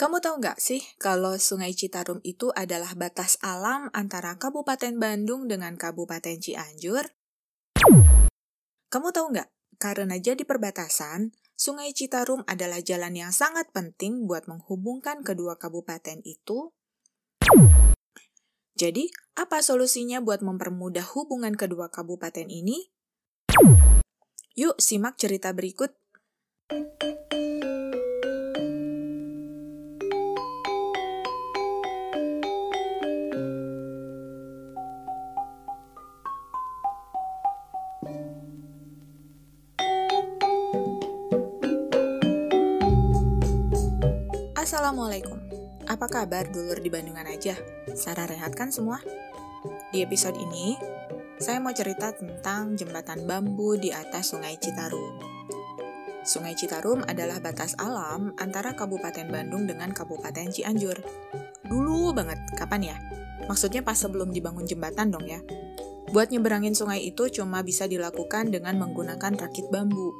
Kamu tahu nggak sih kalau Sungai Citarum itu adalah batas alam antara Kabupaten Bandung dengan Kabupaten Cianjur? Kamu tahu nggak? Karena jadi perbatasan, Sungai Citarum adalah jalan yang sangat penting buat menghubungkan kedua kabupaten itu. Jadi, apa solusinya buat mempermudah hubungan kedua kabupaten ini? Yuk, simak cerita berikut. Assalamualaikum. Apa kabar dulur di Bandungan aja? Sarah rehat kan semua? Di episode ini, saya mau cerita tentang jembatan bambu di atas Sungai Citarum. Sungai Citarum adalah batas alam antara Kabupaten Bandung dengan Kabupaten Cianjur. Dulu banget, kapan ya? Maksudnya pas sebelum dibangun jembatan dong ya. Buat nyeberangin sungai itu cuma bisa dilakukan dengan menggunakan rakit bambu.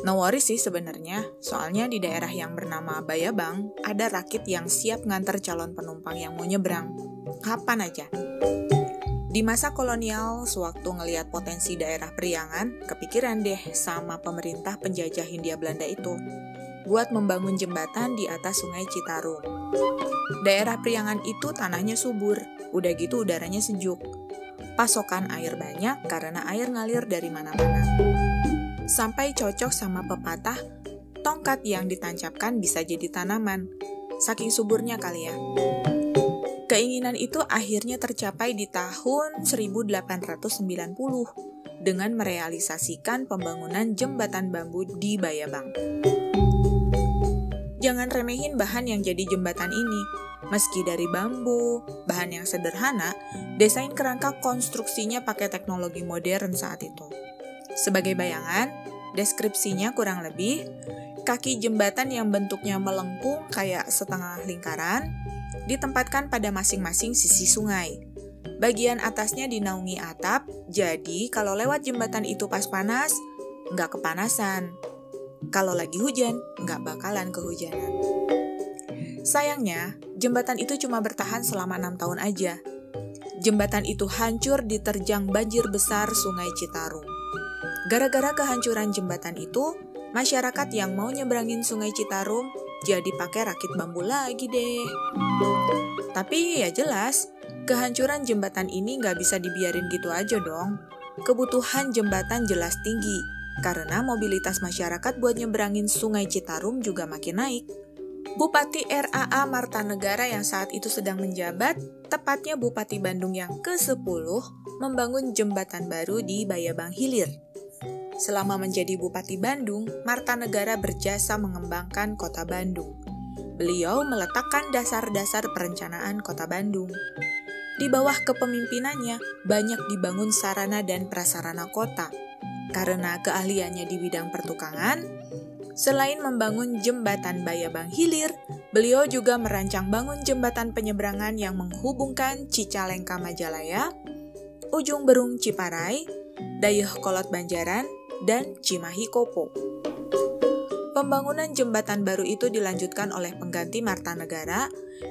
No worries sih sebenarnya, soalnya di daerah yang bernama Bayabang, ada rakit yang siap ngantar calon penumpang yang mau nyebrang. Kapan aja. Di masa kolonial, sewaktu ngeliat potensi daerah Priangan, kepikiran deh sama pemerintah penjajah Hindia Belanda itu buat membangun jembatan di atas sungai Citarum. Daerah Priangan itu tanahnya subur, udah gitu udaranya sejuk. Pasokan air banyak karena air ngalir dari mana-mana sampai cocok sama pepatah tongkat yang ditancapkan bisa jadi tanaman. Saking suburnya kali ya. Keinginan itu akhirnya tercapai di tahun 1890 dengan merealisasikan pembangunan jembatan bambu di Bayabang. Jangan remehin bahan yang jadi jembatan ini. Meski dari bambu, bahan yang sederhana, desain kerangka konstruksinya pakai teknologi modern saat itu. Sebagai bayangan, deskripsinya kurang lebih kaki jembatan yang bentuknya melengkung kayak setengah lingkaran ditempatkan pada masing-masing sisi sungai. Bagian atasnya dinaungi atap, jadi kalau lewat jembatan itu pas panas, nggak kepanasan. Kalau lagi hujan, nggak bakalan kehujanan. Sayangnya, jembatan itu cuma bertahan selama enam tahun aja. Jembatan itu hancur diterjang banjir besar sungai Citarum. Gara-gara kehancuran jembatan itu, masyarakat yang mau nyebrangin sungai Citarum jadi pakai rakit bambu lagi deh. Tapi ya jelas, kehancuran jembatan ini nggak bisa dibiarin gitu aja dong. Kebutuhan jembatan jelas tinggi, karena mobilitas masyarakat buat nyebrangin sungai Citarum juga makin naik. Bupati RAA Marta Negara yang saat itu sedang menjabat, tepatnya Bupati Bandung yang ke-10, membangun jembatan baru di Bayabang Hilir. Selama menjadi Bupati Bandung, Marta Negara berjasa mengembangkan kota Bandung. Beliau meletakkan dasar-dasar perencanaan kota Bandung. Di bawah kepemimpinannya, banyak dibangun sarana dan prasarana kota. Karena keahliannya di bidang pertukangan, selain membangun jembatan Bayabang Hilir, beliau juga merancang bangun jembatan penyeberangan yang menghubungkan Cicalengka Majalaya, Ujung Berung Ciparai, Dayuh Kolot Banjaran, dan Cimahi Kopo. Pembangunan jembatan baru itu dilanjutkan oleh pengganti Marta Negara,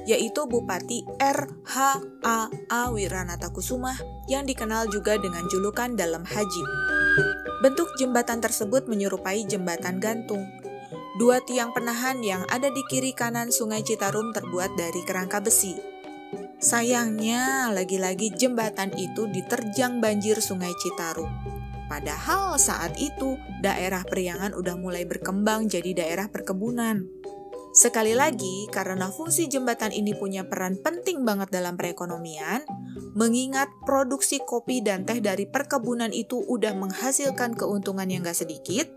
yaitu Bupati R.H.A.A. Wiranata Kusuma yang dikenal juga dengan julukan dalam haji. Bentuk jembatan tersebut menyerupai jembatan gantung. Dua tiang penahan yang ada di kiri kanan sungai Citarum terbuat dari kerangka besi. Sayangnya, lagi-lagi jembatan itu diterjang banjir sungai Citarum. Padahal saat itu daerah Priangan udah mulai berkembang jadi daerah perkebunan. Sekali lagi, karena fungsi jembatan ini punya peran penting banget dalam perekonomian, mengingat produksi kopi dan teh dari perkebunan itu udah menghasilkan keuntungan yang gak sedikit,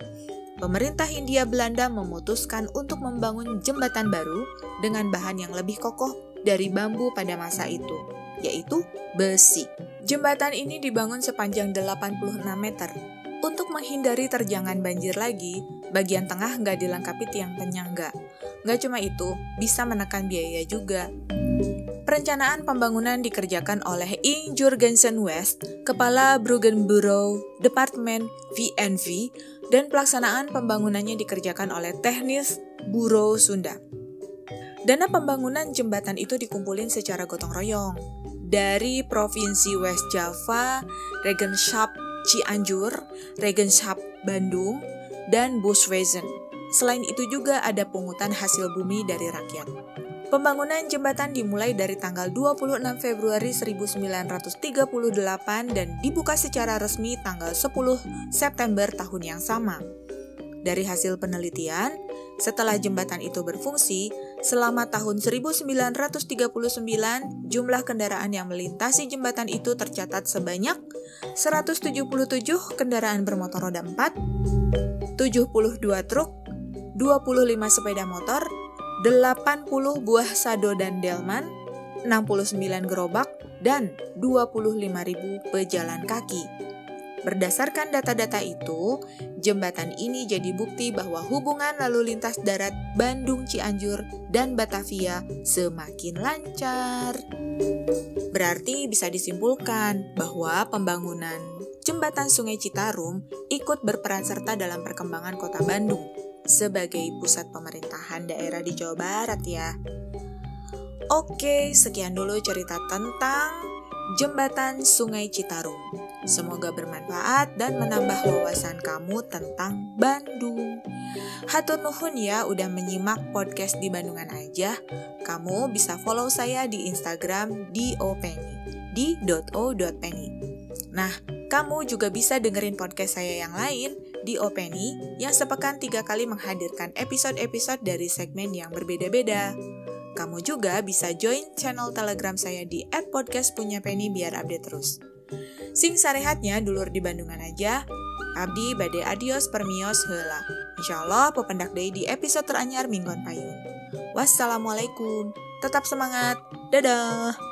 pemerintah Hindia Belanda memutuskan untuk membangun jembatan baru dengan bahan yang lebih kokoh dari bambu pada masa itu, yaitu besi. Jembatan ini dibangun sepanjang 86 meter. Untuk menghindari terjangan banjir lagi, bagian tengah nggak dilengkapi tiang penyangga. Nggak cuma itu, bisa menekan biaya juga. Perencanaan pembangunan dikerjakan oleh Ing Jurgensen West, Kepala Bureau, Departemen VNV, dan pelaksanaan pembangunannya dikerjakan oleh Teknis Bureau Sunda. Dana pembangunan jembatan itu dikumpulin secara gotong royong dari Provinsi West Java, Regenschaft Cianjur, Regenschaft Bandung, dan Buswezen. Selain itu juga ada pungutan hasil bumi dari rakyat. Pembangunan jembatan dimulai dari tanggal 26 Februari 1938 dan dibuka secara resmi tanggal 10 September tahun yang sama. Dari hasil penelitian, setelah jembatan itu berfungsi, selama tahun 1939 jumlah kendaraan yang melintasi jembatan itu tercatat sebanyak 177 kendaraan bermotor roda 4, 72 truk, 25 sepeda motor, 80 buah sado dan delman, 69 gerobak, dan 25.000 pejalan kaki. Berdasarkan data-data itu, jembatan ini jadi bukti bahwa hubungan lalu lintas darat Bandung, Cianjur, dan Batavia semakin lancar. Berarti bisa disimpulkan bahwa pembangunan jembatan Sungai Citarum ikut berperan serta dalam perkembangan kota Bandung sebagai pusat pemerintahan daerah di Jawa Barat ya. Oke, sekian dulu cerita tentang jembatan Sungai Citarum. Semoga bermanfaat dan menambah wawasan kamu tentang Bandung. Hatur nuhun ya udah menyimak podcast di Bandungan aja. Kamu bisa follow saya di Instagram di openi di .o.penny. Nah, kamu juga bisa dengerin podcast saya yang lain di Openi yang sepekan tiga kali menghadirkan episode-episode dari segmen yang berbeda-beda. Kamu juga bisa join channel telegram saya di @podcastpunyapenny biar update terus. Sing sarehatnya dulur di Bandungan aja. Abdi bade adios permios hela. Insyaallah pependak day di episode teranyar mingguan payung. Wassalamualaikum. Tetap semangat. Dadah.